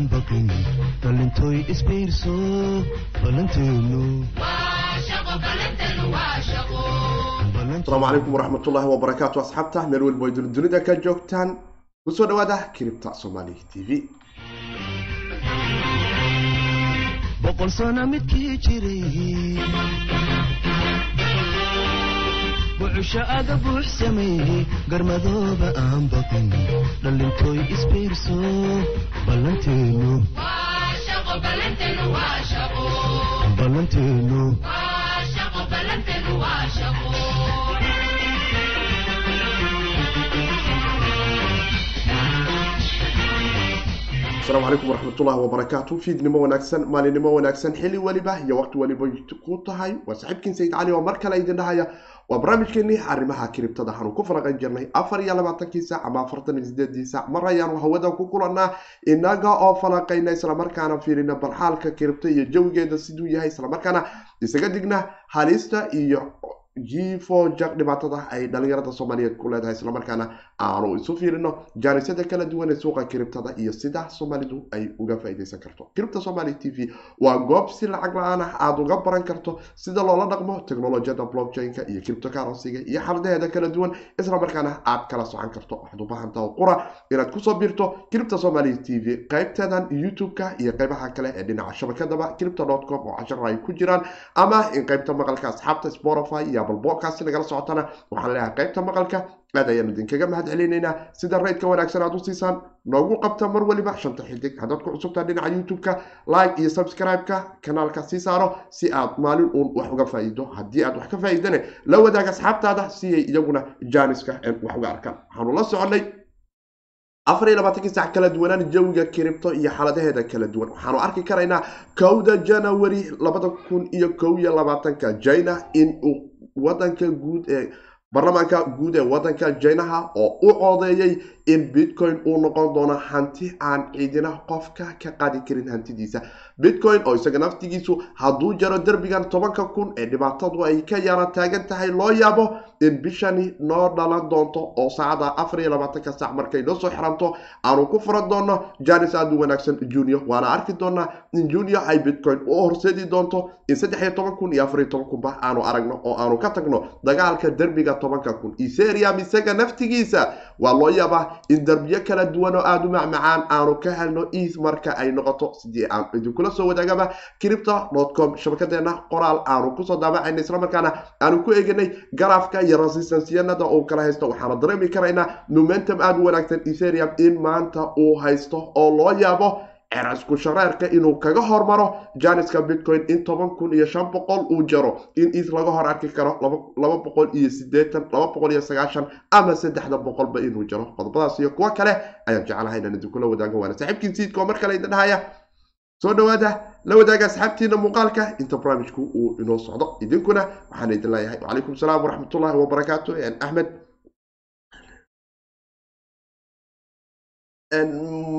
aan baqin dhalintooy isbiirso ballanteenu asalaamu calaykum waraxmatullaahi wabarakaatu asxaabta meel walba ay dunida ka joogtaan ku soo dhawaada kiribta soomaali t v. Boqol sano midkii jiray bucusho aga buux sameeyey garmadooba aan baqin dhalintooy isbiirso ballanteenu asalaamu calaykum waraxmatullaahi wabarakaatu fiidnimo wanaagsan maalinimo wanaagsan xilli weliba iyo waqti weliba ku tahay. Waa saaxiibkiin sayid cali oo mar kale idin dhahaya waa barnaamijkeenii arrimaha kiribtada waxaanu ku faraqan jirnay. Afar iyo labaatankii saac ama afartan iyo sideedii saac. Mar ayaanu hawada ku kulanaa. Inaga oo falaqayna islamarkaana fiirina balxaalka kiribta iyo jawigeeda siduu yahay islamarkaana isaga digna halista iyo jifo jag dhibaatada ay dhalinyarada soomaaliyeed ku leedahay islamarkaana aanu isu fiirino. Jaanisyada kala duwan ee suuqa kiribtada iyo sida soomaalidu ay uga faaideysan karto. Kiribta somaali t v waa goob si lacag la'aan ah aada uga baran karto sida loola dhaqmo technolojiyada blockchain-ka iyo criptocarrencyga iyo xardaheeda kala duwan islamarkaana aad kala socon karto waxaad u baahantaa qura inaad ku soo biirto kiribta somaali t v qaybteedan youtube-ka iyo qaybaha kale ee dhinaca shabakadaba cripto com oo cashara ay ku jiraan ama in qaybta maqalka asxaabta spotify iyo balbocast nagala socotana. Waxaan leeyahay qaybta maqalka aad ayaan idinkaga mahad celinaynaa sida raydka wanaagsan aad u siisaan noogu qabta mar waliba shanta xidig. Haddaad ku cusubtaa dhinaca youtube-ka like iyo subscribe-ka kanaalka sii saaro si aad maalin uun wax uga faa'iido. Haddii aad wax ka faa'iidane la wadaag asxaabtaada si ay iyaguna jaaniska wax uga arkaan. Waxaanu la soconay afar iyo labaatankii sac kala duwanaan jawiga kiribto iyo xaaladaheeda kala duwan. Waxaanu arki karaynaa kowda janawari labada kun iyo kow iyo labaatanka china in uu wadanka guud ee baarlamaanka guud ee wadanka jinaha oo u codeeyey in bitcoin uu noqon doono hanti aan ciidina qofka ka qaadi karin hantidiisa bitcoin oo isaga naftigiisu hadduu jaro derbigan tobanka kun ee dhibaatadu ay ka yara taagan tahay loo yaabo in bishani noo dhalan doonto oo saacada afar iyo labaatanka sac markay noo soo xiranto aanu ku furan doono janis aada u wanaagsan junior. Waana arki doonaa in junior ay bitcoin u horseedi doonto in saddex iyo toban kun iyo afar iyo toban kunba aanu aragno oo aanu ka tagno dagaalka derbiga tobanka kun. Eterium isaga naftigiisa. Waa loo yaabaa in darbiyo kala duwan oo aada u macmacaan aanu ka helno eas marka ay noqoto. Sidii aan idinkula soo wadaagaba cripto com shabakadeena qoraal aanu ku soo daabacayna islamarkaana aanu ku eeganay garaafka iyo resistansiyanada uu kala haysto. Waxaana dareemi karaynaa momentum aada u wanaagsan eterium in maanta uu haysto oo loo yaabo cerasku shareerka inuu kaga hormaro janiska bitcoin in toban kun iyo shan boqol uu jaro. In is laga hor arki karo laba boqol iyo sideetan laba boqol iyo sagaashan ama saddexda boqolba inuu jaro. Qodobadaas iyo kuwo kale ayaan jeclahay inaan idinkula wadaago waana saaxiibkiin siidka oo mar kale idin dhahaya soo dhawaada la wadaaga asxaabtiina muuqaalka inta barnaamijku uu inoo socdo. Idinkuna waxaan idin leeyahay. Wacalaykum salaam waraxmatullahi wabarakaatu axmed.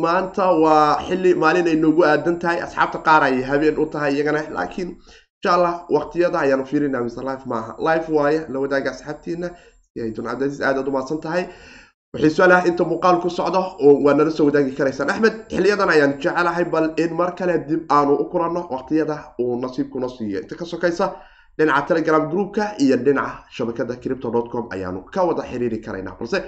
Maanta waa xilli maalin ay noogu aadan tahay. Asxaabta qaar ayay habeen u tahay iyagana. Laakiin insha allah waqtiyada ayaanu fiirinaa mise life maaha. Life waaye la wadaaga asxaabtiina si ay duncabdasiis aadaad umaasan tahay waxay su'aalaha inta muuqaal ku socdo waa nala soo wadaagi karaysaan. Axmed xiliyadan ayaan jecelahay bal in mar kale dib aanu u kulanno waqtiyada uu nasiibkuna siiyo. Inta ka sokaysa dhinaca telegram groupka iyo dhinaca shabakada cripto com ayaanu ka wada xiriiri karaynaa. Balse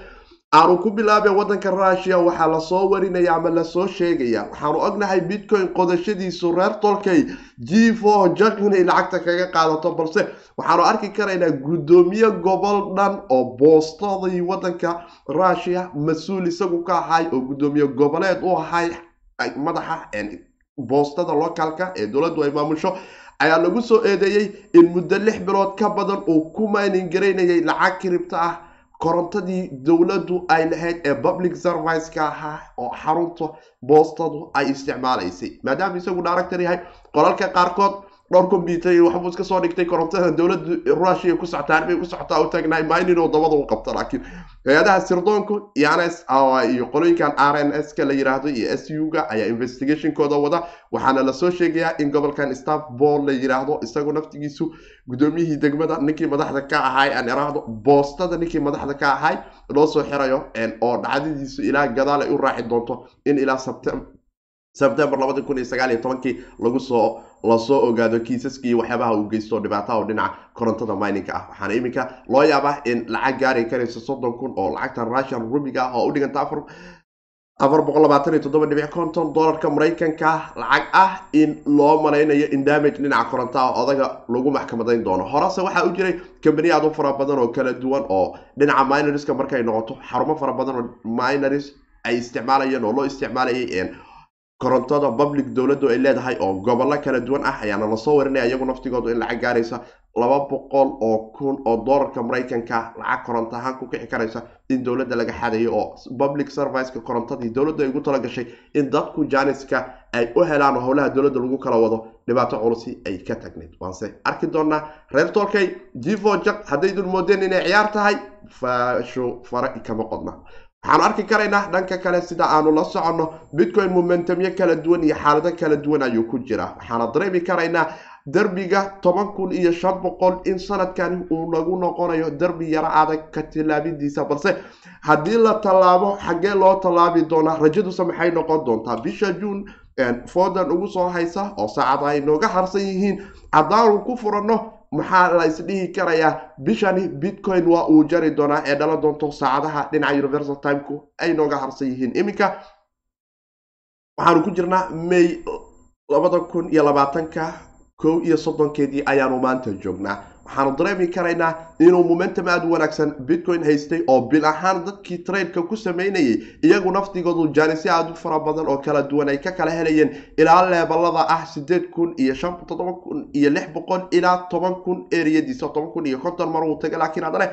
aanu ku bilaabay wadanka rusia waxaa la soo warinaya ama la soo sheegaya. Waxaanu ognahay bitcoin qodashadiisu reer tolkay jifo jag inay lacagta kaga qaadato balse waxaanu arki karaynaa guddoomiye gobol dhan oo boostadii wadanka rusia mas'uul isagu ka ahay oo guddoomiye goboleed u ahay madaxa boostada localka ee dowladdu ay maamusho ayaa lagu soo eedeeyey in muddo lix bilood ka badan uu ku maynin garaynayay lacag kiribta ah korontadii dowladdu ay lahayd ee public serviceka ahaa oo xarunta boostadu ay isticmaalaysay maadaama isagu director yahay qolalka qaarkood dhowr combyuter waxbuu iska soo dhigtay korontada dowladda rusia ku socotaa arbay ku socotaa u taagnahay minin oo dabada u qabta laakiin hay'adaha sirdoonku ns iyo qolooyinkan r n s ka la yiraahdo iyo s u ga ayaa investigationkooda wada. Waxaana la soo sheegayaa in gobolkan stanbol la yiraahdo isagu naftigiisu guddoomiyihii degmada ninkii madaxda ka ahay aan iraahdo boostada ninkii madaxda ka ahay loo soo xirayo oo dhacdadiisu ilaa gadaal ay u raaci doonto in ilaa sebtembar labadi kun iyo sagaal iyo tobankii lagu soo la soo ogaado kiisaskii waxyaabaha uu geysto dhibaataha oo dhinaca korontada mininka ah. Waxaana iminka loo yaabaa in lacag gaari karaysa soddon kun oo lacagta russian rubiga ah oo u dhiganta afar boqol labaatan iyo toddoba dhibic konton dollarka maraykanka. Lacag ah in loo malaynayo in damage dhinaca korontaha odaga lagu maxkamadayn doono. Horese waxaa u jiray kambani aad u fara badan oo kala duwan oo dhinaca minorska markay noqoto xarumo fara badan oo minors ay isticmaalayeen oo loo isticmaalayay korontada public dowladdu ay leedahay oo gobollo kala duwan ah ayaana la soo warinaya iyagu naftigoodu in lacag gaaraysa laba boqol oo kun oo dollarka maraykanka lacag koronto ahaan ku kici karaysa in dowladda laga xadayo oo public serviceka korontadii dowladdu ay ugu talagashay in dadku janiska ay u helaan oo howlaha dowladda lagu kala wado dhibaato culusi ay ka tagneyd waanse arki doonaa reer tolkay jivo jak haddaydun moodeen inay ciyaar tahay faasho fara kama qodna waxaanu arki karaynaa dhanka kale sida aanu la soconno bitcoin momentumyo kala duwan iyo xaalado kala duwan ayuu ku jira. Waxaana dareemi karaynaa derbiga toban kun iyo shan boqol in sanadkani uu nagu noqonayo derbi yaro adag ka tilaabidiisa balse haddii la tallaabo xaggee loo tallaabi doonaa rajaduse maxay noqon doontaa? Bisha juun foodan ugu soo haysa oo saacada ay nooga harsan yihiin haddaanu ku furanno maxaa la isdhihi karayaa bishani bitcoin waa uu jari doonaa ee dhalan doonto saacadaha dhinaca universal timeku ay nooga harsan yihiin. Iminka waxaanu ku jirnaa may labada kun iyo labaatanka kow iyo soddonkeedii ayaanu maanta joognaa waxaanu dareemi karaynaa inuu momentum aada u wanaagsan bitcoin haystay oo bil ahaan dadkii tradeka ku sameynayay iyagu naftigoodu jaanisyo aada u fara badan oo kala duwan ay ka kala helayeen ilaa leebalada ah sideed kun iyo shan toddoba kun iyo lix boqol ilaa toban kun eriyadiisa toban kun iyo konton mar uu tagay laakiin haddana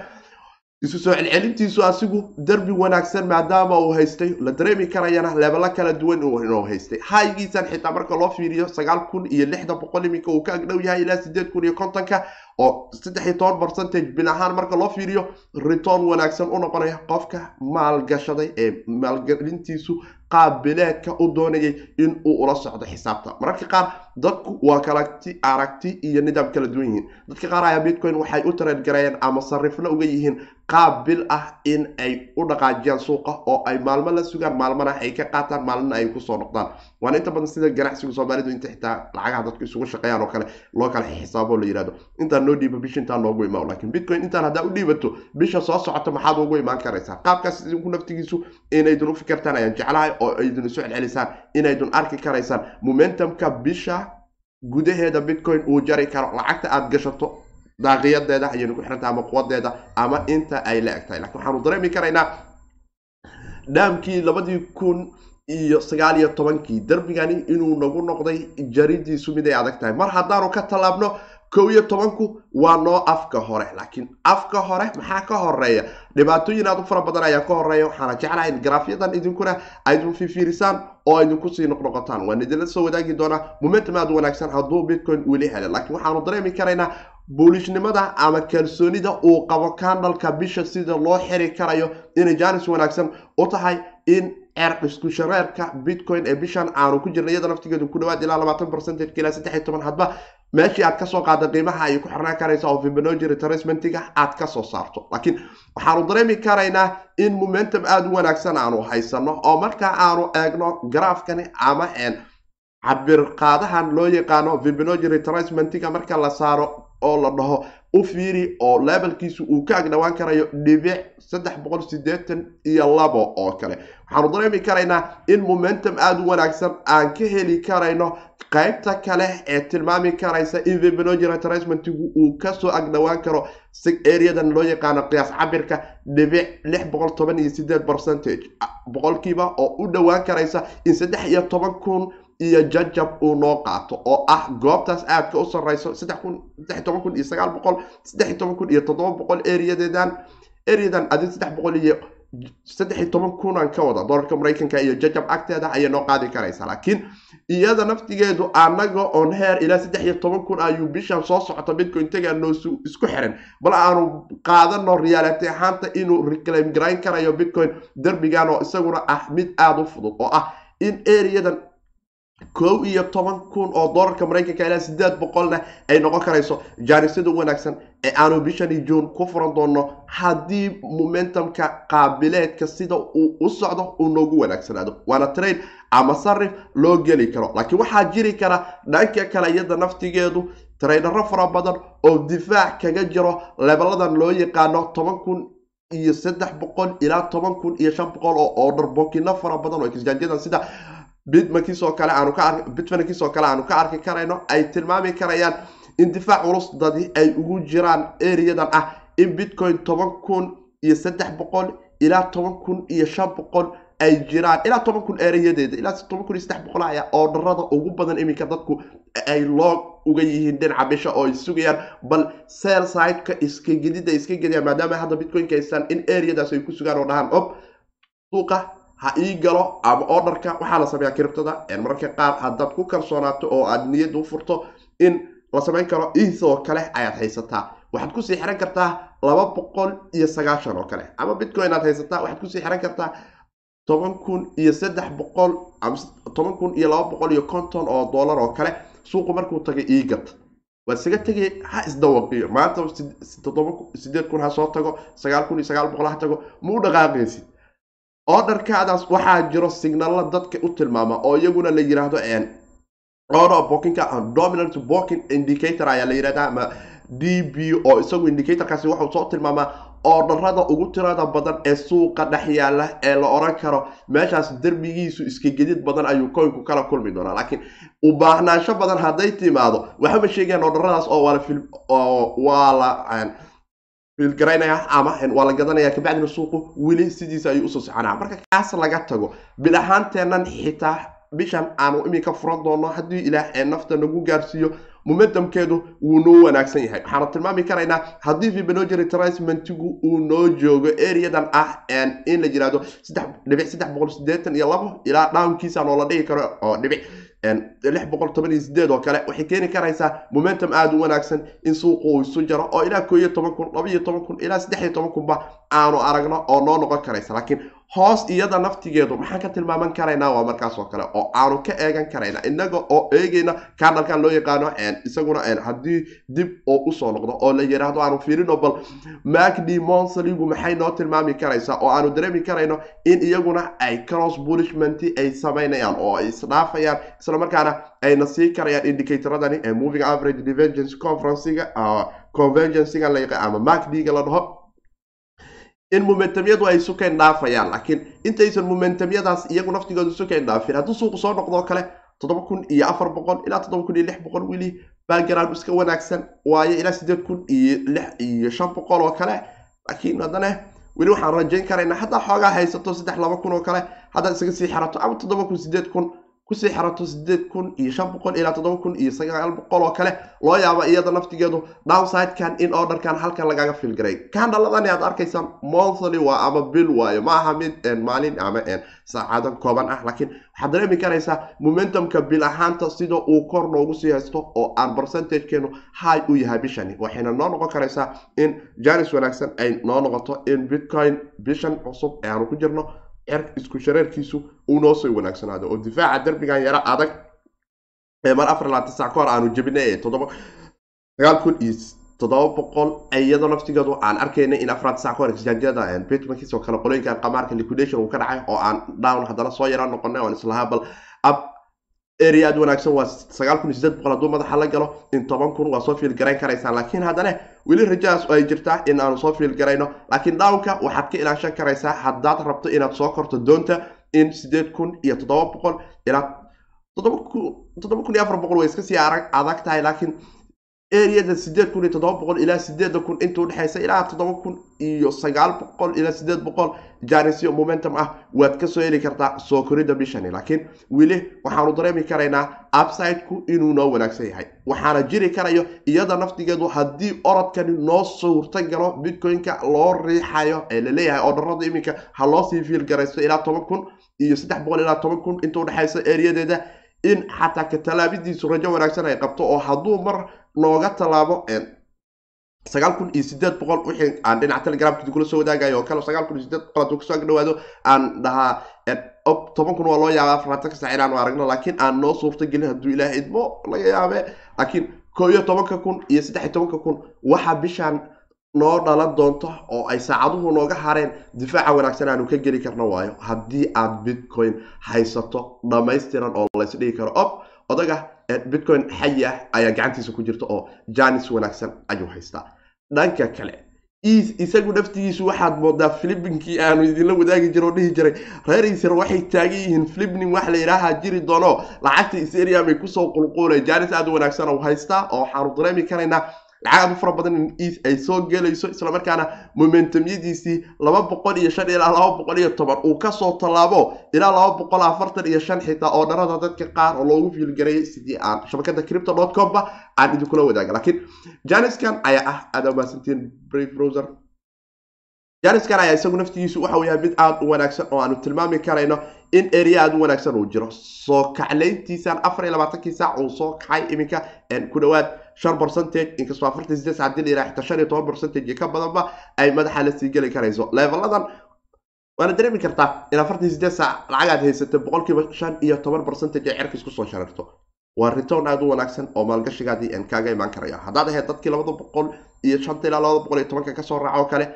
isu soo celcelintiisu asigu derbi wanaagsan maadaama uu haystay. La dareemi karayana leebalo kala duwan inuu haystay. Haygiisan xitaa marka loo fiiriyo sagaal kun iyo lixda boqol iminka uu ka agdhow yahay ilaa sideed kun iyo kontonka oo saddex iyo toban percentage bil ahaan marka loo fiiriyo return wanaagsan u noqonaya qofka maalgashaday ee maalgelintiisu qaab bileedka u doonayay in uu ula socdo xisaabta. Mararka qaar dadku waa kalati aragti iyo nidaam kala duwan yihiin. Dadka qaar ayaa bitcoin waxay u tareedgarayeen ama sarifla uga yihiin qaab bil ah in ay u dhaqaajiyaan suuqa oo ay maalmo la sugaan maalmana ay ka qaataan maalmana ay ku soo noqdaan. Waana inta badan sida ganacsiga soomaalidu inta xitaa lacagaha dadku isugu shaqeeyaan oo kale loo kala xisaabo la yihahdo intaan noo dhiiba bisha intaan noogu imaan laakiin bitcoin intaan haddaa u dhiibato bisha soo socota maxaad ugu imaan karaysaa. Qaabkaas idinku naftigiisu inaydun u fikirtaan ayaan jeclahay oo aydun isu celcelisaan inaydun arki karaysaan. Momentumka bisha gudaheeda bitcoin uu jari karo lacagta aada gashato daaqiyadeeda ayaynu ku xiranta ama quwadeeda ama inta ay la eg tahay laakiin waxaanu dareemi karaynaa dhaamkii labadii kun iyo sagaal iyo tobankii derbigani inuu nagu noqday jaridiisu mid ay adag tahay. Mar haddaanu ka tallaabno kow iyo tobanku waa noo afka hore laakiin afka hore maxaa ka horreeya? Dhibaatooyin aad u fara badan ayaa ka horreeya. Waxaana jeclaha in garaafyadan idinkuna aydun fifiirisaan oo idinku sii noqnoqotaan. Waan idinla soo wadaagi doonaa momentum aad wanaagsan hadduu bitcoin weli hela laakiin waxaanu dareemi karaynaa buulishnimada ama kalsoonida uu qabo kandalka bisha sida loo xiri karayo inay jaanis wanaagsan u tahay in isku shareerka bitcoin ee bishan aanu ku jirna iyada naftigeedu ku dhawaad ilaa labaatan percentage ilaa saddex iyo toban hadba meeshii aad ka soo qaada qiimaha ay ku xirnaan karaysa oo fibanogy retracementiga aad ka soo saarto. Laakiin waxaanu dareemi karaynaa in momentum aada u wanaagsan aanu haysano oo markaa aanu eegno garaafkani ama cabir qaadahan loo yaqaano fibanogy retracementiga marka la saaro oo la dhaho u fiiri oo levelkiisu uu ka agdhawaan karayo dhibic saddex boqol sideetan iyo labo oo kale. Waxaanu dareemi karaynaa in momentum aada u wanaagsan aan ka heli karayno qaybta kale ee tilmaami karaysa in fibanogy retracementigu uu ka soo agdhawaan karo areadan loo yaqaano qiyaas cabirka dhibic lix boqol toban iyo sideed percentage boqolkiiba oo u dhowaan karaysa in saddex iyo toban kun iyo jajab uu noo qaato oo ah goobtaas aadka u boqol areadeedan areadan adi saddex boqol iyo saddex toban kunan ka wada dolarka maraykanka iyo jajab agteeda ayay noo qaadi karaysaa. Laakiin iyada naftigeedu anaga on heer ilaa saddex iyo toban kun ayuu bishan soo socota bitcoin tagaa noo isku xiran. Bal aanu qaadano reality ahaanta inuu reclaim garayn karayo bitcoin derbigan oo isaguna ah mid aada u fudud oo ah in areadan kow iyo toban kun oo doolarka maraykanka ilaa sideed boqolna ay noqon karayso jaanisada wanaagsan ee aanu bishani juun ku furan doono haddii momentumka qaabileedka sida uu u socdo uu noogu wanaagsanaado. Waana trade ama sarif loo geli karo. Laakiin waxaa jiri kara dhanka kale iyada naftigeedu traydaro fara badan oo difaac kaga jiro lebeladan loo yaqaano toban kun iyo saddex boqol ilaa toban kun iyo shan boqol oo order bokino fara badan oo exchangeyadan sida bitmankiisoo kale aanu ka arki bitmankiisoo kale aanu ka arki karayno ay tilmaami karayaan in difaac culus dadi ay ugu jiraan areadan ah in bitcoin toban kun iyo saddex boqol ilaa toban kun iyo shan boqol ay jiraan. Ilaa toban kun ereyadeeda ilaa toban kun iyo saddex boqol ayaa orderada ugu badan iminka dadku ay loo uga yihiin dhinaca bisha oo ay sugayaan bal sel sideka iska gedida iska gediyaan maadaama hadda bitcoinka in areadaas ay ku sugaan oo dhahaan ob suuqa ha ii galo ama orderka waxaa la sameeyaa kiribtada. Mararka qaar haddaad ku kalsoonaato oo aad niyadda u furto in la samayn karo iisoo kale ayaad haysataa. Waxaad ku sii xiran kartaa laba boqol iyo sagaashan oo kale. Ama bitcoin aad haysataa waxaad ku sii xiran kartaa toban kun iyo saddex boqol toban kun iyo laba boqol iyo konton oo dollar oo kale. Suuqu markuu tagay iigat waad isaga tegay ha isdawaqiyo maanta sideed kun ha soo tago sagaal kun iyo sagaal boqol ha tago ma u dhaqaaqaysid orderkaadaas waxaa jiro signalla dadka u tilmaama oo iyaguna la yiraahdo order bookinka dominant booking indicator ayaa la yirahdaa ama d b oo isagu indicatorkaasi wuxuu soo tilmaamaa orderada ugu tirada badan ee suuqa dhex yaalla ee la oran karo. Meeshaas derbigiisu iska gedid badan ayuu koynku kala kulmi doonaa laakiin u baahnaansho badan hadday timaado waxama sheegayaan orderadaas oo waa la filgaraynaya ama waa la gadanaya kabacdina suuqu weli sidiisa ayuu u soo soconaa marka kaas laga tago bil ahaanteenan xitaa bishan aanu iminka furan doono haddii ilaah nafta nagu gaarsiiyo momentumkeedu wuu noo wanaagsan yahay. Waxaanu tilmaami karaynaa haddii fibanogery tracementigu uu noo joogo areadan ah in la yiraahdo dhibic saddex boqol sideetan iyo labo ilaa dhawnkiisa noola dhigi karo oo dhibic oo kale waxay keeni karaysaa momentum aada u wanaagsan in suuqu uu isu jaro oo ilaa koo iyo toban kun laba iyo toban kun ilaa saddex iyo toban kunba aanu aragno oo noo noqon karaysa. Laakiin hoos iyada naftigeedu maxaan ka tilmaaman karaynaa waa markaas oo kale oo aanu ka eegan karayna inaga oo eegayna kandalkan loo yaqaano isaguna haddii dib oo u soo noqdo oo la yiraahdo aanu fiirino bal macd monsaligu maxay noo tilmaami karaysaa oo aanu dareemi karayno in iyaguna ay cross bulishment ay samaynayaan oo ay isdhaafayaan islamarkaana ayna sii karayaan indicatoradani ee moving average divergence conferencega convergencyga la yaqaan ama macd-ga la dhaho in momentumyadu ay sukayn dhaafayaan laakiin intaysan momentumyadaas iyagu naftigooda sukayn dhaafin. Hadduu suuqu soo noqdoo kale toddoba kun iyo afar boqol ilaa toddoba kun iyo lix boqol weli background iska wanaagsan waayo ilaa sideed kun iyo lix iyo shan boqol oo kale. Laakiin haddana weli waxaan rajayn karaynaa haddaa xoogaa haysato saddex laba kun oo kale haddaad isaga sii xirato ama toddoba kun sideed kun ku sii xirato sideed kun iyo shan boqol ilaa toddoba kun iyo sagaal boqol oo kale loo yaaba iyada naftigeedu downsidekan in orderkan halkan lagaga filgaray kandhaladani aad arkaysaan monthly waa ama bil waayo. Ma mid maalin ama saacado kooban ah laakiin waxaad dareemi karaysaa momentumka bil ahaanta sida uu kor noogu sii haysto oo aan percentagekeenu high u yahay bishani. Waxayna noo noqon karaysaa in janis wanaagsan ay noo noqoto in bitcoin bishan cusub aanu ku jirno isku shareerkiisu uu noo soo wanaagsanaado oo difaaca derbigan yaro adag ee mar afar labaatan sac ka hor aanu jebinay toddoba sagaal kun iyo toddoba boqol iyadoo naftigeedu aan arkayna in afraad sac ka hor exchangeyada bitmarkiis oo kale qolooyinkan qamaarka liquidation uu ka dhacay oo aan down haddana soo yara noqonay oon islahaa bal ab area aad wanaagsan waa sagaal kun iyo sideed boqol hadduu madaxa la galo in toban kun waa soo fiil garayn karaysaan. Laakiin haddana weli rajadaas ay jirtaa in aanu soo fiil garayno. Laakiin downka waxaad ka ilaashan karaysaa haddaad rabto inaad soo korto doonta in sideed kun iyo toddoba boqol ilaa toddoba kun iyo afar boqol way iska sii adag tahay. Laakiin areada sideed kun iyo toddoba boqol ilaa sideeda kun inta udhexaysa ilaa toddoba kun iyo sagaal boqol ilaa sideed boqol janisyo momentum ah waad ka soo heli kartaa soo korida bishani. Laakiin weli waxaanu dareemi karaynaa upsideku inuu noo wanaagsan yahay. Waxaana jiri karayo iyada naftigeedu haddii orodkani noo suurta galo bitcoin-ka loo riixayo ee la leeyahay ordarada iminka ha loo sii fiil ilaa toban kun iyo saddex boqol ilaa toban kun inta udhexaysa areadeeda in xataa ka tallaabidiisu rajo wanaagsan ay qabto oo hadduu mar nooga tallaabo sagaal kun iyo sideed boqol wixii aan dhinaca telegramkii kula soo wadaagayo oo kale sagaal kun iyo sideed boqol hadduu ka soo dhawaado aan dhahaa toban kun waa loo yaabaa afartan ka sac inaanu aragno laakiin aan noo suurta gelin hadduu ilaah idmo laga yaabe laakiin koo iyo tobanka kun iyo saddex iyo tobanka kun waxa bishaan noo dhalan doonto oo ay saacaduhu nooga hareen difaaca wanaagsan aanu ka geli karno waayo. Haddii aad bitcoin haysato dhammaystiran oo laysdhigi karo. Ob odaga bitcoin xayi ah ayaa gacantiisa ku jirta oo janis wanaagsan ayuu haystaa. Dhanka kale isagu naftigiisu waxaad moodaa filibinkii aanu idinla wadaagi jiro oo dhihi jiray. Reer isr waxay taagan yihiin filibning wax la yidhaaha jiri doono. Lacagta iseriam ay ku soo qulquulay janis aad u wanaagsan u haystaa oo waxaanu dareemi karaynaa lacag aad u fara badan ay soo gelayso islamarkaana momentumyadiisii laba boqol iyo shan ilaa laba boqol iyo toban uu ka soo tallaabo ilaa laba boqol afartan iyo shan xitaa oo dharada dadka qaar oo loogu fiilgareeyay sidii aan shabakada cripto dot comba aan idinkula wadaaga. Laakiin janiskan ayaa ah aada umaasantiin brave browser. Janiskan ayaa isagu naftigiisu waxa yahay mid aada u wanaagsan oo aanu tilmaami karayno in area aada u wanaagsan uu jiro. Soo kaclayntiisan afar iyo labaatankii saac uu soo kacay iminka ku dhawaad inkastoo afartan ka badanba ay madaxa la sii geli karayso leveladan waana dareemi kartaa in afartan sideed saac lacagaad haysatay boqolkiiba shan iyo toban percentage ay cerkis ku soo shararto waa return aada u wanaagsan oo maalgashigaadii n kaaga imaan karaya haddaad ahayd dadkii labada boqol iyo shanta ilaa labada boqol iyo tobanka ka soo raaca oo kale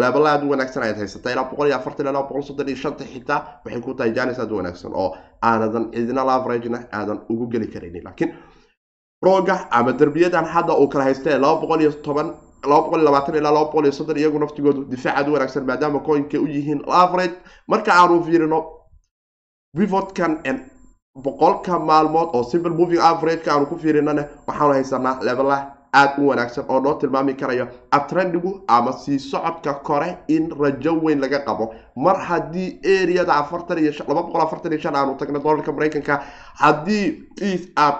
leebala aada u wanaagsan ayaad haysata ilaa boqol iyo afartan ilaa boqol soddon iyo shanta xitaa waxay ku tahay janis aada u wanaagsan oo aanadan cidina laveragena aadan ugu geli karaynin laakiin roga ama derbiyadan hadda uu kala haysta ee laba boqol iyo toban laba boqol iyo labaatan ilaa laba boqol iyo soddon iyagu naftigoodu difaac aada u wanaagsan maadaama coinka u yihiin laverage marka aanu fiirino pivotkan boqolka maalmood oo simple moving averageka aanu ku fiirinana waxaanu haysanaa leebela aada u wanaagsan oo noo tilmaami karayo abtrendigu ama sii socodka kore in rajo weyn laga qabo. Mar haddii areada afartan iyo laba boqol afartan iyo shan aanu tagno dolarka maraykanka haddii is aad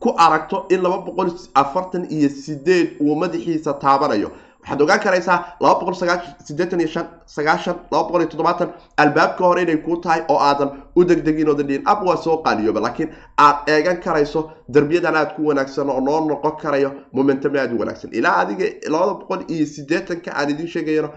ku aragto in laba boqol afartan iyo sideed uu madaxiisa taabanayo. Waxaad ogaan karaysaa laba boqol sideetan iyo shan sagaashan laba boqol iyo toddobaatan albaabka hore inay kuu tahay oo aadan u degdegin oodan dhihin ab waa soo qaaliyooba laakiin aad eegan karayso derbiyadan aad ku wanaagsan oo noo noqon karayo momentum aad u wanaagsan. Ilaa adiga labada boqol iyo sideetanka aan idiin sheegayno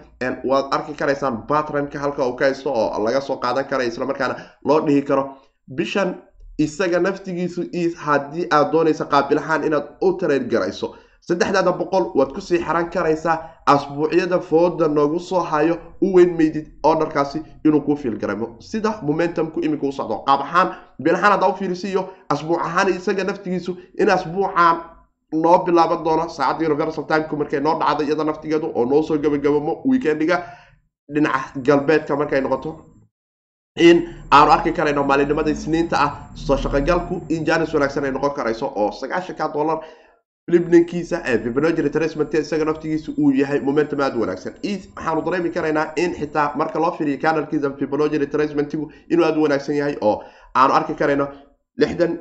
waad arki karaysaan batrimka halka uu ka haysto oo laga soo qaadan karayo islamarkaana loo dhihi karo. Bishan isaga naftigiisu haddii aad doonaysa qaabilahaan inaad u tareer garayso. Saddexdaada boqol waad ku sii xaran karaysaa asbuucyada fooda noogu soo hayo u weyn meydid orderkaasi inuu kuu fiilgaramo sida momentumku iminka u socdo. Qaab ahaan bilahaan haddaa u fiirisiiyo asbuuc ahaan isaga naftigiisu in asbuucaan noo bilaaban doono. Saacadda universal timku markay noo dhacdo iyada naftigeedu oo noo soo gabagabamo weekendiga dhinaca galbeedka markay noqoto in aanu arki karayno maalinimada isniinta ah soo shaqogalku in janis wanaagsan ay noqon karayso oo sagaashanka dollar libninkiisa ee fibnogery tracement isaga naftigiisa uu yahay momentum aada wanaagsan. Waxaanu dareemi karaynaa in xitaa marka loo firiyo canalkiisa fibnogery tracementigu inuu aada u wanaagsan yahay oo aanu arki karayno lixdan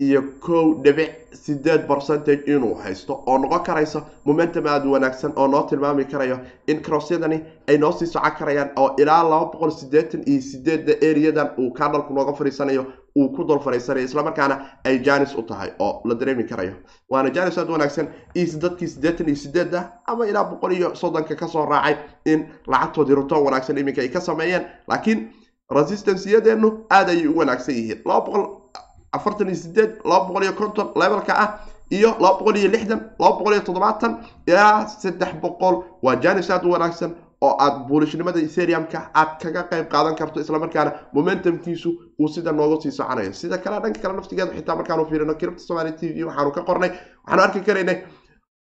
iyo kow dhibic sideed percentage inuu haysto oo noqon karayso momentum aada wanaagsan oo noo tilmaami karayo in crossyadani ay noo sii socon karayaan oo ilaa laba boqol sideetan iyo sideedda areadan uu kanalku nooga fariisanayo uu ku dul fariisanayo islamarkaana ay janis u tahay oo la dareemi karayo. Waana janis aada wanaagsan is dadkii siddeetan iyo sideedda ama ilaa boqol iyo soddonka ka soo raacay in lacagtoodii rutoon wanaagsan iminka ay ka sameeyeen. Laakiin resistanceyadeenu aada ayay u wanaagsan yihiin afartan iyo sideed laba boqol iyo konton levelka ah iyo laba boqol iyo lixdan laba boqol iyo toddobaatan ilaa saddex boqol. Waa janis aada u wanaagsan oo aad buulishnimada eteriumka aad kaga qayb qaadan karto islamarkaana momentumkiisu uu sida nooga sii soconayo sida kale dhanka kale naftigeeda xitaa markaanu fiirino kiribta somali t v waxaanu ka qornay waxaanu arki karaynay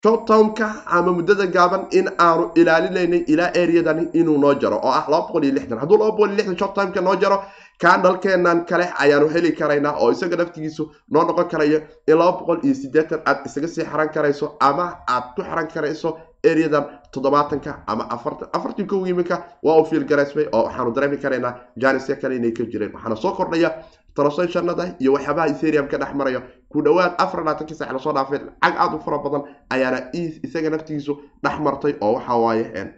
shorttomka ama muddada gaaban in aanu ilaalinaynay ilaa areadani inuu noo jaro oo ah laba boqol iyo lixdan. Hadduu laba boqol iyo lixdan shorttimeka noo jaro kandhalkeenan kale ayaanu heli karaynaa oo isaga naftigiisu noo noqon karayo in laba boqol iyo sideetan aad isaga sii xaran karayso ama aad ku xaran karayso areadan toddobaatanka ama afartan. Afartan kow iminka waa uu fiil garaysmay oo waxaanu dareemi karaynaa janisya kale inay ka jireen. Waxaana soo kordhaya translationada iyo waxyaabaha eterium ka dhex marayo ku dhowaad afar labaatankii sac la soo dhaafay. Lacag aada u fara badan ayaana isaga naftigiisu dhex martay oo waxa waaye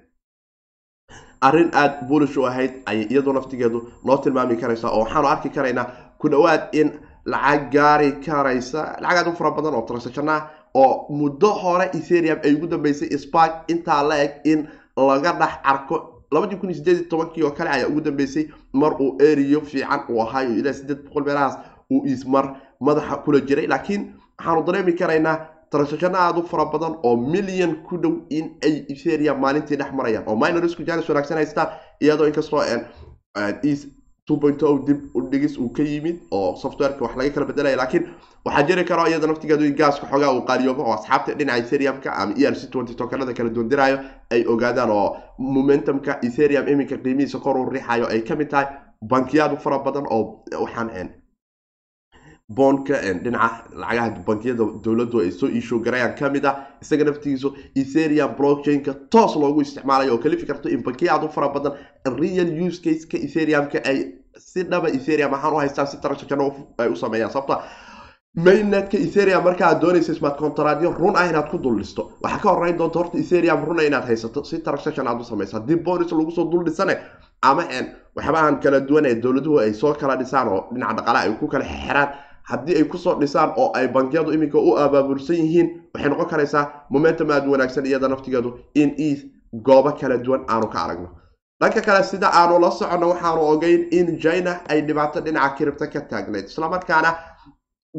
arrin aada bulish u ahayd ayay iyadoo naftigeedu noo tilmaami karaysa oo waxaanu arki karaynaa ku dhowaad in lacag gaari karaysa lacag aada u fara badan oo transactiona oo muddo hore ethereum ay ugu dambeysay spark intaa la eg in laga dhex arko labadii kun sideed iyo tobankii oo kale ayaa ugu dambeysay mar uu eriyo fiican uu ahaayo ilaa sideed boqol meelahaas uu ismar madaxa kula jiray. Laakiin waxaanu dareemi karaynaa transactiono aada u fara badan oo milyan ku dhow in ay ethereum maalintii dhex marayaan oo minorsku janis wanaagsan haystaan iyadoo inkastoo dib udhigis uu ka yimid oo softwareka wax laga kala bedelaya laakiin waxaa jiri karo iyada naftigeedu in gaaska xoogaa uu qaaliyoobo oo asxaabta dhinaca ethereumka ama e r c twenty tokenada kala doondiraayo ay ogaadaan oo momentumka ethereum iminka qiimihiisa kor uu riixayo ay ka mid tahay. Bankiyaad u fara badan oo waxaan boonka dhinaca lacagaha bankiyada dowladdu ay soo iisho garayaan. Kamid ah isaga naftigiisu ethereum blockchainka toos loogu isticmaalayo oo kalifi karto in bankiya aad u fara badan. Real use caseka ethereumka ay si dhaba ethereum ahaan u haystaan si transaction ay u sameeyaan. Sababta mainnetka ethereum marka aad doonaysa smart contractyo run ah inaad ku dul dhisto waxaa ka horeyn doonta horta ethereum runa inaad haysato si transaction aad u samayso haddii bonus lagu soo dul dhisane ama waxyaabahan kala duwan ee dowladuhu ay soo kala dhisaan oo dhinaca dhaqaalaha ay ku kala xiraan haddii ay ku soo dhisaan oo ay bankiyadu iminka u abaabulsan yihiin waxay noqon karaysaa momentum aada wanaagsan iyada naftigeedu in e goobo kala duwan aanu ka aragno. Dhanka kale sida aanu la soconno waxaanu ogeyn in china ay dhibaato dhinaca kiribta ka taagnayd islamarkaana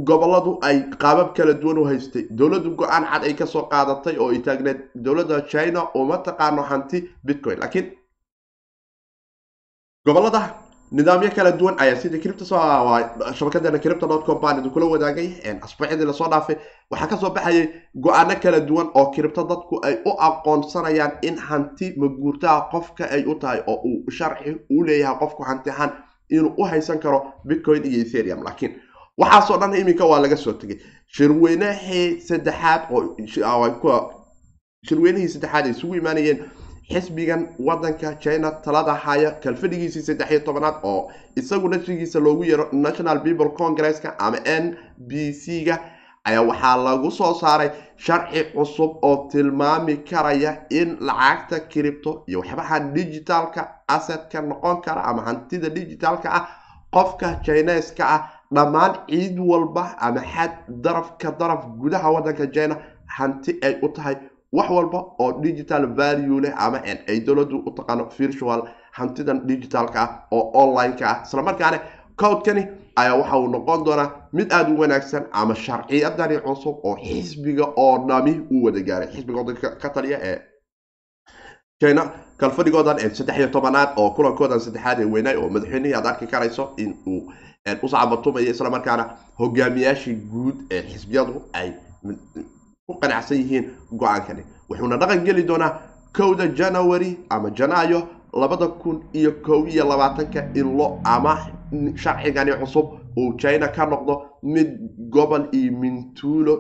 goboladu ay qaabab kala duwan u haystay. Dowladdu go'aan cad ay ka soo qaadatay oo ay taagneyd dowladda china uma taqaano hanti bitcoin laakiin gobollada nidaamyo kala duwan ayaa sidii cripto shabakadeena cripto dot com baan idinkula wadaagay. Asbuucyadii la soo dhaafay. Waxaa ka soo baxayay go'aano kala duwan oo cripto dadku ay u aqoonsanayaan in hanti maguurtaha qofka ay u tahay oo uu sharci u leeyahay qofku hanti ahaan inuu u haysan karo bitcoin iyo ethereum. Laakiin waxaasoo dhan iminka waa laga soo tegay shirweynahii saddexaad oo shirweynihii saddexaad ay isugu imaanayeen xisbigan wadanka china talada haya kalfadhigiisii saddex iyo tobanaad oo isagu nafsigiisa loogu yeero national people congresska ama n b c ga ayaa waxaa lagu soo saaray sharci cusub oo tilmaami karaya in lacagta cripto iyo waxyabaha digitalka assetka noqon kara ama hantida digitalka ah qofka chineska ah dhammaan ciid walba ama xad daraf ka daraf gudaha wadanka china hanti ay u tahay wax walba oo digital value leh ama ay dowladdu u taqaano virtual hantidan digitalka ah oo online-ka ah. Islamarkaana cowdkani ayaa waxa uu noqon doonaa mid aada u wanaagsan ama sharciyadani cusub oo xisbiga oo dhami uu wada gaaray. Xisbiga wadanka ka taliya ee china kalfadhigoodan saddex iyo tobanaad oo kulankoodan saddexaad ee weynaay oo madaxweynihii aad arki karayso in uu usacabatumayo islamarkaana hogaamiyaashii guud ee xisbiyadu ay ku qanacsan yihiin go'aankani. Wuxuuna dhaqan geli doonaa kowda janawari ama janaayo labada kun iyo kow iyo labaatanka in lo ama sharcigani cusub uu china ka noqdo mid gobol iyo mintuulo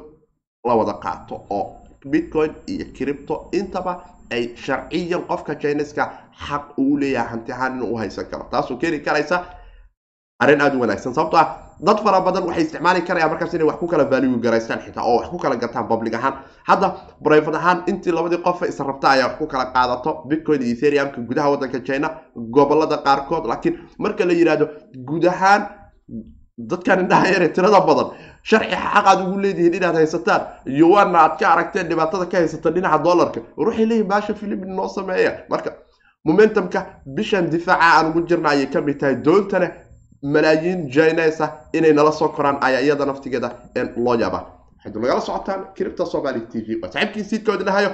la wada qaato oo bitcoin iyo cripto intaba ay sharciyan qofka chineska xaq uu leeyahay hanti ahaan inuu u haysan karo. Taasoo keeni karaysa arrin aada u wanaagsan. Sababto ah dad fara badan waxay isticmaali karayaan markaas inay wax ku kala value garaystaan xitaa oo wax ku kala gataan public ahaan. Hadda brivate ahaan intii labadii qofa is rabta ayaa wax ku kala qaadato bitcoin iyo ethereumka gudaha wadanka china gobollada qaarkood. Laakiin marka la yidhaahdo guud ahaan dadkan indhaha yare tirada badan sharci xaq aad ugu leedihiin inaad haysataan iyo aad ka aragteen dhibaatada ka haysata dhinaca dollarka. Waxay leeyihiin baasha philipin noo sameeya. Marka momentumka bishan difaaca aan ugu jirna ayay ka mid tahay. Doontana malaayiin ah inay nala soo koraan ayaa iyada naftigeeda loo yaaba waxaydu nagala socotaan cripta somaly t v. Waa saxiibkii siidkooda dhahayo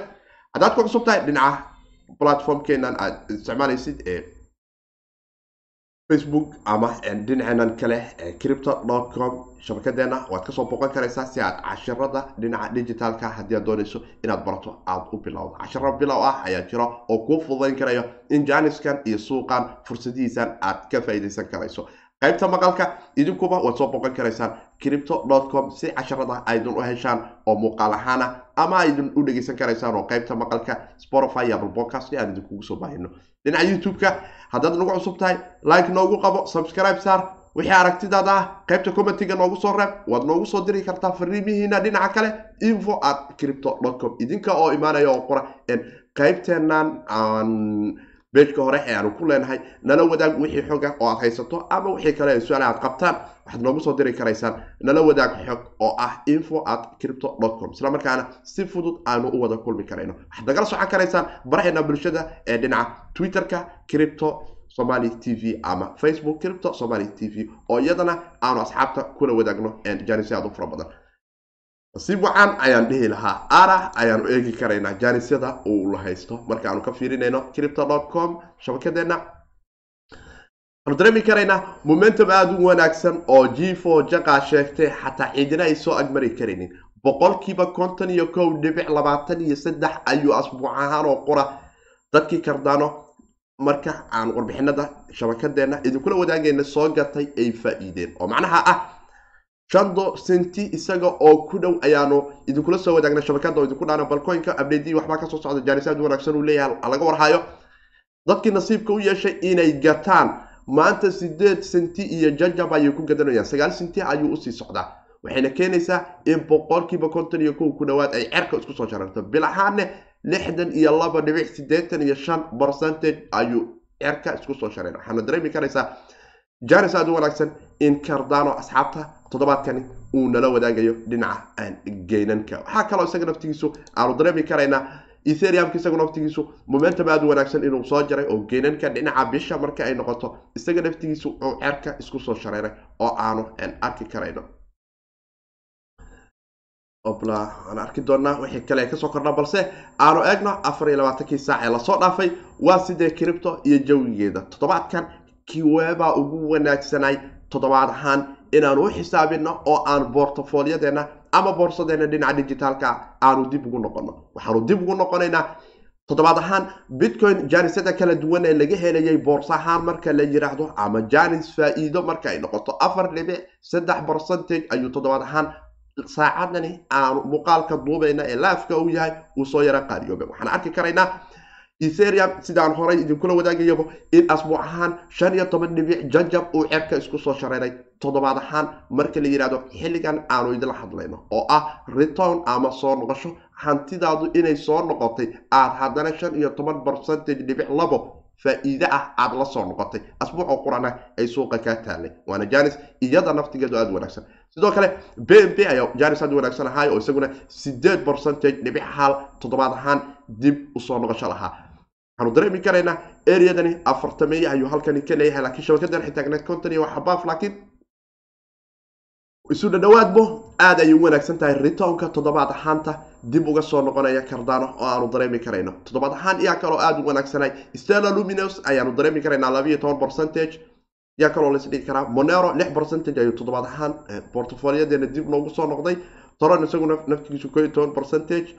haddaad ku cusub dhinaca platformkeenan aad isticmaalaysid ee facebook ama dhinaceenan kale cripto dot com shabakadeena waad ka soo boqon karaysaa si aad cashirada dhinaca digitalka haddii aad doonayso inaad barato aada u bilowdo. Cashiro bilow ah ayaa jiro oo kuu fududayn karayo in janiskan iyo suuqan fursadihiisan aad ka faa'iidaysan karayso qaybta maqalka idinkuba waad soo boqon karaysaan cripto com si casharada aydin u heshaan oo muuqaal ahaana ama aydin u dhegeysan karaysaan oo qaybta maqalka spotify apple podcast aan idinkugu soo baahino. Dhinaca youtube-ka haddaad nagu cusub tahay like noogu qabo subscribe saar. Wixii aragtidaada ah qaybta commentiga noogu soo reeb waad noogu soo diri kartaa fariimihiina dhinaca kale info at cripto com. Idinka oo imaanaya oo qora qaybteenan aan beejka hore ee aanu ku leenahay nala wadaag wixii xog ah oo aad haysato ama wixii kale su'aal aad qabtaan waxaad noogu soo diri karaysaan. Nala wadaag xog oo ah info at crypto com. Isla markaana si fudud aanu u wada kulmi karayno. Waxaad nagala socon karaysaan baraheena bulshada ee dhinaca twitterka crypto somali t v ama facebook crypto somali t v oo iyadana aanu asxaabta kula wadaagno. Jaanisyo aad u fara badan si wacan ayaan dhihi lahaa ara ayaanu eegi karaynaa jaanisyada uu la haysto. Markaanu ka fiirinayno crypto com shabakadeena waxaanu dareemi karaynaa momentum aada u wanaagsan oo g four jaqaa sheegtay xataa ciidina ay soo agmari karaynin. Boqolkiiba konton iyo kow dhibic labaatan iyo saddex ayuu asbuuc ahaan oo qura. Dadkii kardaano marka aan warbixinada shabakadeena idinkula wadaagayna soo gatay ay faa-iideen. Oo macnaha ah shando senti isaga oo ku dhow ayaanu idinkula soo wadaagna shabakada oo idinku dhaana balcoinka abdedi waxbaa ka soo socda jaanisaad wanaagsan uu leeyahay laga warhayo dadkii nasiibka u yeeshay inay gataan maanta sideed senti iyo jajab ayay ku gadanayaan sagaal senti ayuu u sii socdaa waxayna keenaysaa in boqolkiiba konton iyo kow ku dhowaad ay cerka isku soo shararto bil ahaanne lixdan iyo laba dhibic sideetan iyo shan percentage ayuu cerka isku soo shareer waxaana dareemi karaysaa u wanaagsan in cardano asxaabta toddobaadkani uu nala wadaagayo dhinaca geynanka. Waxaa kaloo isaga naftigiisu aanu dareemi karaynaa etheriumka isagu naftigiisu momentum aada wanaagsan inuu soo jaray oo geynanka dhinaca bisha marka ay noqoto. Isaga naftigiisu uu cerka isku soo shareeray oo aanu arki karayno. Obla aan arki doonaa wixii kale ka soo kordha balse aanu eegno afar iyo labaatankii saac ee la soo dhaafay waa sidee cripto iyo jawigeeda. Toddobaadkan kiweebaa ugu wanaagsanay toddobaad ahaan inaanu u xisaabino oo aan bortofolyadeena ama boorsadeena dhinaca digitaalka aanu dib ugu noqono waxaanu dib ugu noqonaynaa toddobaad ahaan bitcoin jaanisada kala duwan ee laga helayay boorsa ahaan marka la yiraahdo ama jaanis faa-iido marka ay noqoto afar dhibic saddex percentage ayuu toddobaad ahaan saacadani aanu muuqaalka duubayna ee laafka uu yahay uu soo yara qaariyooba waxaan arki karaynaa etherium sidaan horay idinkula wadaagayabo in asbuuc ahaan shan iyo toban dhibic jajab uu cerka isku soo shareeray. Toddobaad ahaan marka la yidhahdo xilligan aanu idinla hadlayno oo ah return ama soo noqosho hantidaadu inay soo noqotay aad haddana shan iyo toban percentage dhibic labo faa-iide ah aada la soo noqotay. Asbuucoo qurana ay suuqa kaa taalay waana janis iyada naftigeedu aada wanaagsan. Sidoo kale b m p ayaa janis aada wanaagsan ahaay oo isaguna sideed percentage dhibic hal toddobaad ahaan dib u soo noqosho lahaa waxaanu dareemi karaynaa areadani afartameeye ayuu halkani ka leeyahay laakiin shabakadan xitaagneed conton iyo waxabaaf laakiin isu dhadhawaadbo aada ayay u wanaagsan tahay. Ritownka toddobaad ahaanta dib uga soo noqonaya cardano oo aanu dareemi karayno. Toddobaad ahaan yaa kaloo aada u wanaagsanay. Stella luminos ayaanu dareemi karaynaa labiiyo toban percentage. Yaa kaloo lais dhigi karaa. Monero lix percentage ayuu toddobaad ahaan portfolyadeena dib noogu soo noqday. Toron isagu naftigiisu ko toban percentage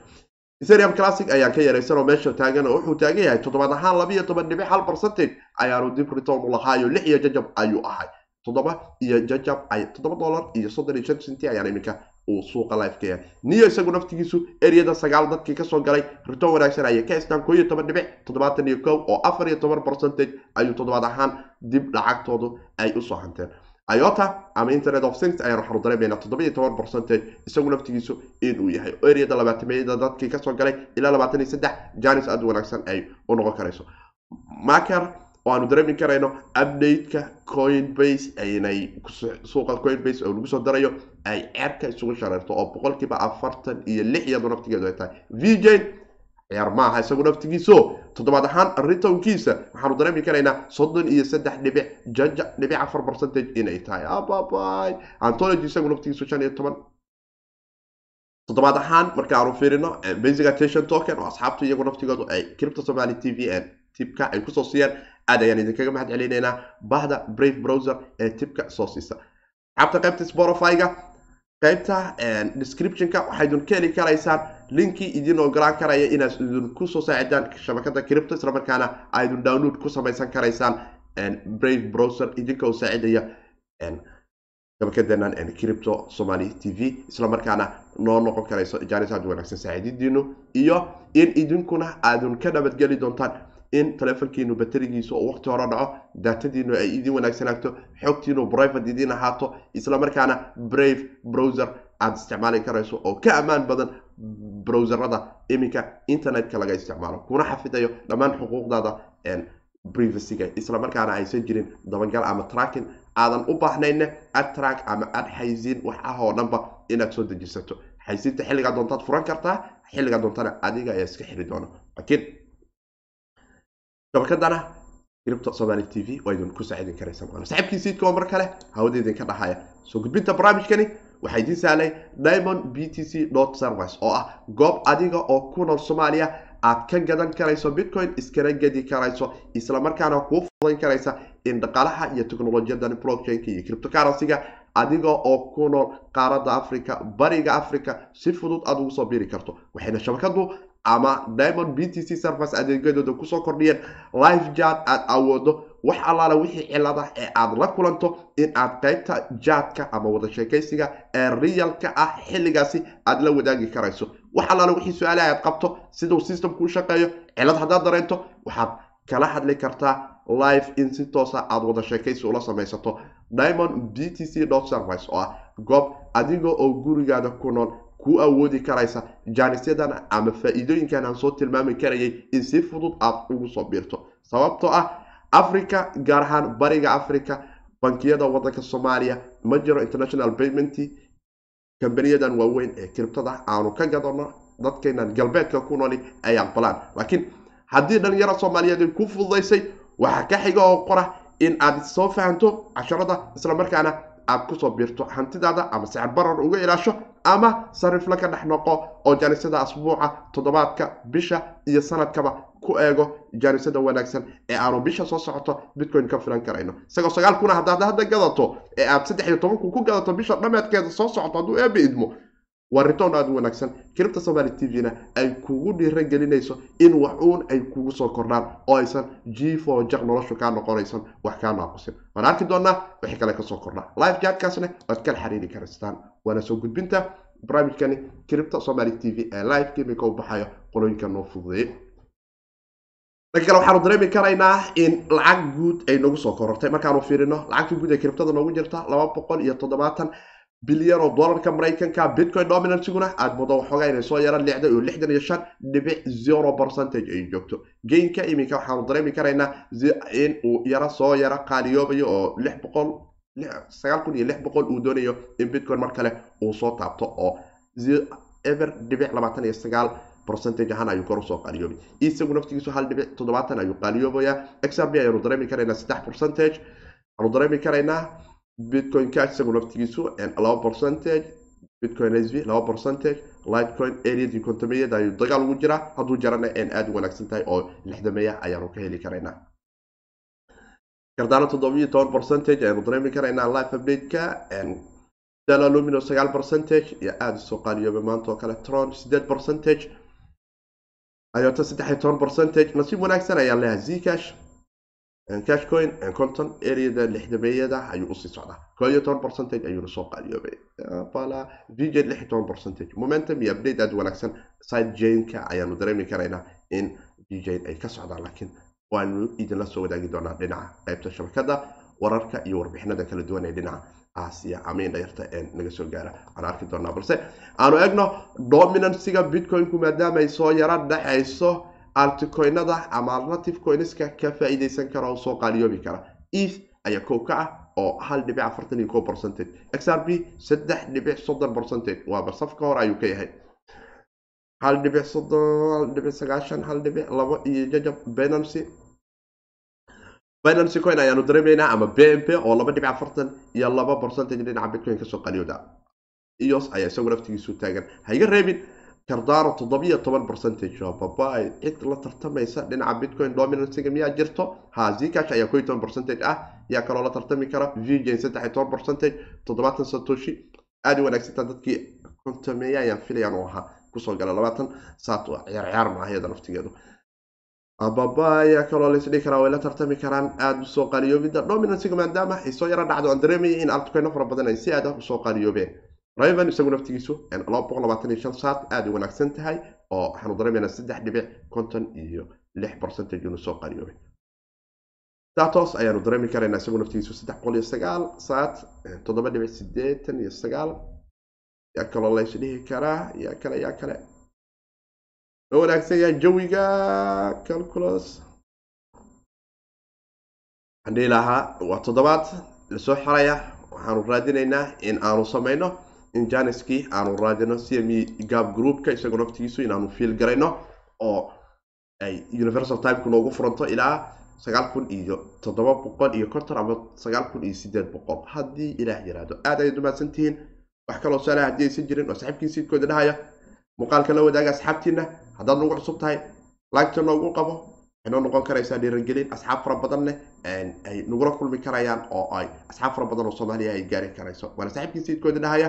ethereum classic ayaan ka yaraysan oo meesha taagan oo wuxuu taagan yahay toddobaad ahaan labiiyo toban dhibic hal percentage ayaanu dib return u lahaayo. Lix iyo jajab ayuu ahay. Toddoba iyo jajab toddoba dollar iyo soddon iyo shan centi ayaan iminka uu suuqa life yahay. Niyo isagu naftigiisu ereyada sagaal dadkii ka soo galay return wanaagsan ayay ka haystaan koo iyo toban dhibic toddobaatan iyo kow oo afar iyo toban percentage ayuu toddobaad ahaan dib lacagtoodu ay u soo hanteen iota ama internet of things ayaan waxaanu dareemaynaa toddoba iyo toban percentage isagu naftigiisu inuu yahay. Ereyada labaatameyada dadkii ka soo galay ilaa labaatan iyo saddex janis aada wanaagsan ay u noqon karayso. Maker oo aanu dareemi karayno update-ka coinbase aynay suuqa coinbase oo lagu soo darayo ay cerka isugu shareerto oo boqolkiiba afartan iyo lix iyadu naftigeedu ay tahay. Vjn ciyaar maaha isagu naftigiiso toddobaad ahaan ritownkiisa waxaanu dareemi karaynaa soddon iyo saddex dhibic jaja dhibic afar percentage inay tahay. Ababay antology isagu naftigiisu shan iyo toban. Toddobaad ahaan marka aanu fiirino basic attention token oo asxaabtu iyagu naftigoodu ay crypto somali t v n tibka ay ku soo siiyaan. Aad ayaan idinkaga mahad celinaynaa bahda brave browser ee tibka soo siisa. Asxaabta qaybta spotify-ga qaybta description-ka waxaa idin ka heli karaysaan linkii idin ogolaan karaya inaad idinku soo saacidaan shabakada cripto islamarkaana aa idin download ku samaysan karaysaan brave browser idinka saacidaya shabakadenan cripto somali t v islamarkaana noo noqon karayso jaanis aad wanaagsan saaciididiinu iyo in idinkuna aadun ka nabadgeli doontaan in telefonkiinu baterigiisa oo waqti hore dhaco daatadiinu ay idin wanaagsanaato xogtiinu private idin ahaato islamarkaana brave browser aada isticmaali karayso oo ka ammaan badan browserada iminka internetka laga isticmaalo kuna xafidayo dhammaan xuquuqdaada privacyga. Isla markaana aysan jirin dabagal ama tracking aadan u baahnayna ad track ama ad xaysiin wax ah oo dhanba inaad soo dejisato. Xaysiinta xilligaa doontaad furan kartaa xilligaa doontana adiga ayaa iska xiri doona. Laakiin shabakadana cripto somali t v waa idin ku saacidin karaysa saaxiibkii siidka oo mar kale hawada idinka dhahaya. Soo gudbinta barnaamijkani waxaa idiin sahlay diamond b t c service oo ah goob adiga oo ku nool soomaaliya. Aad ka gadan karayso bitcoin iskana gedi karayso islamarkaana kuu fudayn karaysa in dhaqaalaha iyo teknolojiyadan blockchainka iyo cryptocurrency-ga. Adiga oo ku nool qaaradda africa bariga africa si fudud aad ugu soo biri karto. Waxayna shabakadu ama diamond b t c service adeegyadooda ku soo kordhiyeen. Live jad aad awoodo wax allaala wixii cilada ee aad la kulanto in aad qaybta jaadka ama wada sheekaysiga ee realka ah xilligaasi aad la wadaagi karayso. Wax allaala wixii su'aalaha aad qabto siduu systemku u shaqeeyo cilad haddaad dareento waxaad kala hadli kartaa live in si toosa aad wada sheekaysi ula samaysato. Diamond b t c service oo ah goob adiga oo gurigaada ku nool ku awoodi karaysa jaanisyadan ama faa-iidooyinkan aan soo tilmaami karayay in si fudud aad ugu soo biirto. Sababtoo ah africa gaar ahaan bariga africa bankiyada wadanka soomaaliya ma jiro international payment kambaniyadan waaweyn ee kiribtada aanu ka gadano dadkeenan galbeedka ku nooli ay aqbalaan laakiin haddii dhalinyaro soomaaliyeed ku fududaysay waxaa ka xiga oo qora in aad soo fahanto casharada islamarkaana aad ku soo biirto hantidaada ama sicir barar uga ilaasho ama sarifla ka dhex noqo oo jaanisada asbuuca toddobaadka bisha iyo sanadkaba ku eego jaanisada wanaagsan ee aanu bisha soo socoto bitcoin ka filan karayno. Isagoo sagaal kuna haddaad hadda gadato ee aad saddex iyo toban kun ku gadato bisha dhameedkeeda soo socoto hadduu eeba idmo waa ritoon aada u wanaagsan. Kiribta somaali t v-na ay kugu dhiira gelinayso in wax uun ay kugu soo kordhaan oo aysan jifo jaq noloshu kaa noqonaysan wax kaa naaqusin. Waan arki doonaa wixii kale ka soo kordhaa live jaadkaasna waad kala xiriiri karaystaan waana soo gudbinta barnaamijkani kiribta somaali t v ee live kimika u baxayo qolooyinka noo fududeeyey dhanka kale waxaanu dareemi karaynaa in lacag guud ay nagu soo korortay. Markaanu fiirino lacagta guud ee kiribtada noogu jirta laba boqol iyo toddobaatan bilyan oo dollarka maraykanka bitcoin dominansiguna aada moodo waxoogaa inay soo yara lixdan iyo lixdan iyo shan dhibic zero percentage ay joogto. Gainka iminka waxaanu dareemi karaynaa in uu yara soo yara qaaliyoobayo oo lix boqol sagaal kun iyo lix boqol uu doonayo in bitcoin mar kale uu soo taabto oo ever dhibic labaatan iyo sagaal percentage ahaan ayuu kor u soo qaaliyoobay. Isagu naftigiisu hal dhibic toddobaatan ayuu qaaliyoobayaa. Xrb ayaanu dareemi karaynaa saddex percentage. Waxaanu dareemi karaynaa bitcoin cash isagu naftigiisu laba percentage bitcoin s v laba percentage lightcoin areadii kontomeyada ayuu dagaal ugu jiraa. Hadduu jarana aada u wanaagsan tahay oo lixdameeya ayaanu ka heli karaynaa. Gardaano toddobiyo toban percentage ayaanu dareemi karaynaa life update-ka dalalumino sagaal percentage iyo aada u soo qaaliyoobay maanta oo kale tron sideed percentage. Ayota saddex iyo toban percentage nasiib wanaagsan ayaan leeyahay zcash cashcoin conton areada lixdameeyada ayuu u sii socdaa koo toban percentage ayuuna soo qaaliyoobay bala vj lix iyo toban percentage. Momentum iyo update aada wanaagsan side janka ayaanu dareemi karaynaa in vj ay ka socdaan laakiin waanu idinla soo wadaagi doonaa dhinaca qaybta shabakada wararka iyo warbixinada kala duwan ee dhinaca aasiya ama indhayarta ee naga soo gaara aan arki doonaa balse aanu egno dominansiga bitcoinku maadaama ay soo yara dhexayso alticoinada ama alternative coinska ka faa-iideysan kara oo soo qaaliyoobi kara. Eth ayaa kow ka ah oo hal dhibic afartan iyo ko percentage. Xrb saddex dhibic soddon percentage. Waaba safka hore ayuu ka yahay. Hal dhibic soddon dhibic sagaashan hal dhibic labo iyo jajab. Binancy binancy coin ayaanu dareemaynaa ama b m p oo laba dhibic afartan iyo laba percentage dhinaca bitcoin ka soo qaliyooda ios ayaa isagu naftigiisu taagan. Ha iga reebin cardano toddobiyo toban percentage. oo babaay cid la tartamaysa dhinaca bitcoin dominancyga miyaa jirto ha zcash ayaa ko toban percentage. ah yaa kaloo la tartami kara vjn saddex iyo toban percentage. toddobaatan satoshi aada u wanaagsantaa dadkii kontameeya ayaan filayaan oo ahaa ku soo gala labaatan saat ciyaar ciyaar maaha iyada naftigeedu ababa ayaa kaloo laisdhihi karaa way la tartami karaan aada u soo qaaliyoobida dominancyga maadaama ay soo dhacdo aan dareemayay in altcoino fara badan ay si aad ah u soo qaaliyoobeen raven isagu naftigiisu saat aada u wanaagsan tahay oo waxaanu dareemaynaa saddex dhibic konton iyo lix percentage inuu soo qaaliyoobay datos ayaanu dareemi karaynaa isagu naftigiisu saddex boqol iyo sagaal saat toddoba dhibic sideetan iyo sagaal. Yaa kaloo laysdhihi karaa yaa kale yaa kale. Ma wanaagsan yahay jawiga calculus. Waxaan dhihi lahaa waa toddobaad. Lasoo xaraya waxaanu raadinaynaa in aanu samayno in janiskii aanu raadino cme gab groupka isagoo naftigiisu inaanu fiil garayno oo ay universal timeka noogu furanto ilaa sagaal kun iyo toddoba boqol iyo konton ama sagaal kun iyo sideed boqol. Haddii ilaah yiraahdo aad ayaad umahadsan wax kaloo saala haddii aysan jirin oo saxiibkii siidkooda dhahaya muuqaalka la wadaaga asxaabtiina haddaad nagu cusub tahay laagta noogu qabo waxay noo noqon karaysaa dhiirigelin asxaab fara badan leh ay nagula kulmi karayaan oo ay asxaab fara badan oo soomaaliya ay gaari karayso. Waana saxiibkii siidkooda dhahaya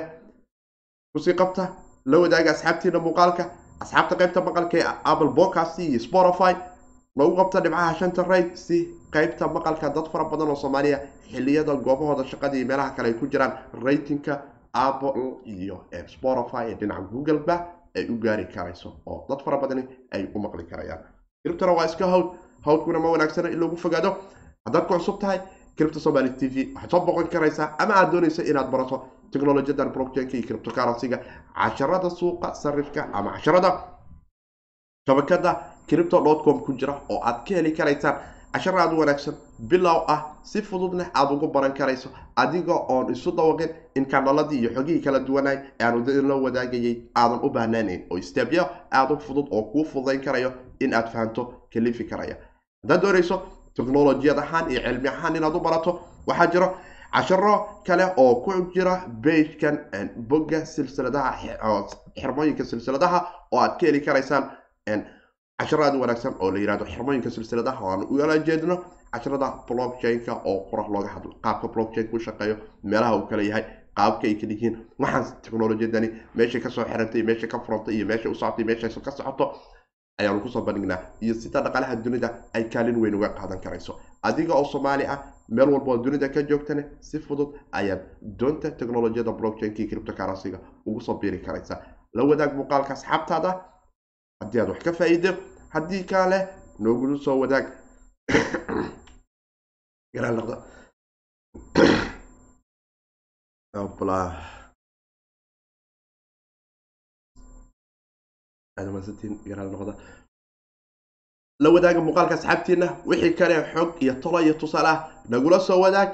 ku sii qabta la wadaaga asxaabtiina muuqaalka asxaabta qaybta maqalka ee apple podcast iyo spotify. Noogu qabta dhibcaha shanta rayd si qaybta maqalka dad fara badan oo soomaaliya xiliyada goobahooda shaqada iyo meelaha kale ay ku jiraan ratingka apple iyo spotify ee dhinaca googleba ay u gaari karayso oo dad fara badani ay u maqli karayaan. Kiribtana waa iska hawd hawdkuna ma wanaagsana in lagu fogaado. Haddaad ku cusub tahay kiribta somali t v waxaad soo boqon karaysaa ama aad doonaysa inaad barato technolojiyadan blockchainka iyo cryptocurrency-ga casharada suuqa sarifka ama casharada shabakada cripto com ku jira oo aad ka heli karaysaan cashar aad wanaagsan bilow ah si fududna aada ugu baran karayso adiga oon isu dawaqin in kanaladii iyo xogihii kala duwanay ee aanu la wadaagayay aadan u baahnaanayn oo stebyo aada u fudud oo kuu fududayn karayo in aad fahanto kalifi karaya haddaad doonayso technolojiyad ahaan iyo cilmi ahaan inaad u barato waxaa jiro casharo kale oo ku jira bagekan bogga silsiladaha xirmooyinka silsiladaha oo aad ka heli karaysaan casharo aad u wanaagsan oo la yihahdo xirmooyinka silsiladaha aan ugala jeedno casharada blockchain-ka oo qorax looga hadlo qaabka blockchain-ka u shaqeeyo meelaha uu kala yahay qaabka ay kala waxaan technolojiyadani meeshay ka soo xirantay meeshay ka furantay iyo meeshay u socotay meeshayso ka socoto ayaanu ku soo bandhignaa. Iyo sida dhaqaalaha dunida ay kaalin weyn uga qaadan karayso. Adiga oo soomaali ah meel walba oo dunida ka joogtane si fudud ayaad doonta technolojiyada blockchain-ka iyo cryptocurrency-ga ugu soo biiri karaysa la wadaag muuqaalka asxaabtaada haddii aad wax ka faa-iido haddii kale noogula soo wadaag la wadaaga muuqaalka asxaabtiina wixii kale xog iyo tolo iyo tusaale nagula soo wadaag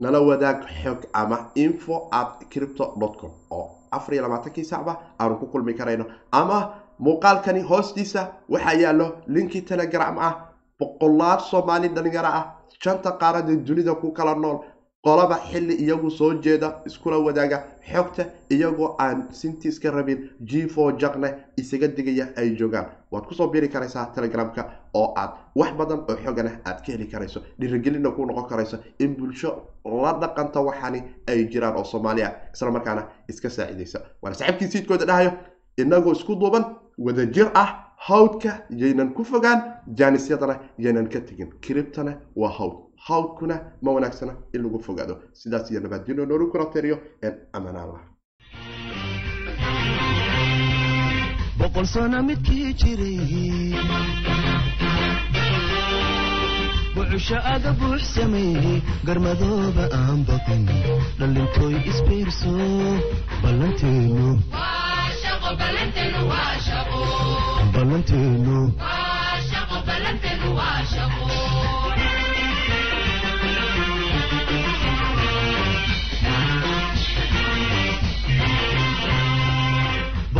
nala wadaag xog ama info at cripto com. oo afar iyo labaatankii sacba aanu ku kulmi karayno ama muuqaalkani hoostiisa waxaa yaallo linkii telegram ah boqolaal soomaali dhalinyaro ah shanta qaarada dunida ku kala nool qolaba xilli iyagu soo jeeda iskula wadaaga xogta iyagoo aan sinti iska rabin gfo jaqne isaga digaya ay joogaan. Waad ku soo biri karaysaa telegramka oo aad wax badan oo xogana aad ka heli karayso. Dhiirigelina ku noqon karayso in bulsho la dhaqanta waxani ay jiraan oo soomaaliya isla markaana iska saacidaysa. Waana saxiibkii siidkooda dhahayo inagoo isku duuban wadajir ah hawdka yaynan ku fogaan jaanisyadana yaynan ka tegin kiribtana waa hawd hawdkuna ma wanaagsana in lagu fogaado. Sidaas iyo nabaadino noolu kula tiriyo een amanaanlah boqol sano midkii jiray. Bucusho aga buux sameeyey garmadooba aan baqin. Dhallintooy isbiirso ballanteenu. Ballanteenu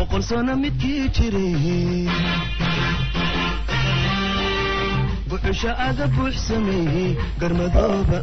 boqol sano midkii jiray bucusho aga buux garmadooba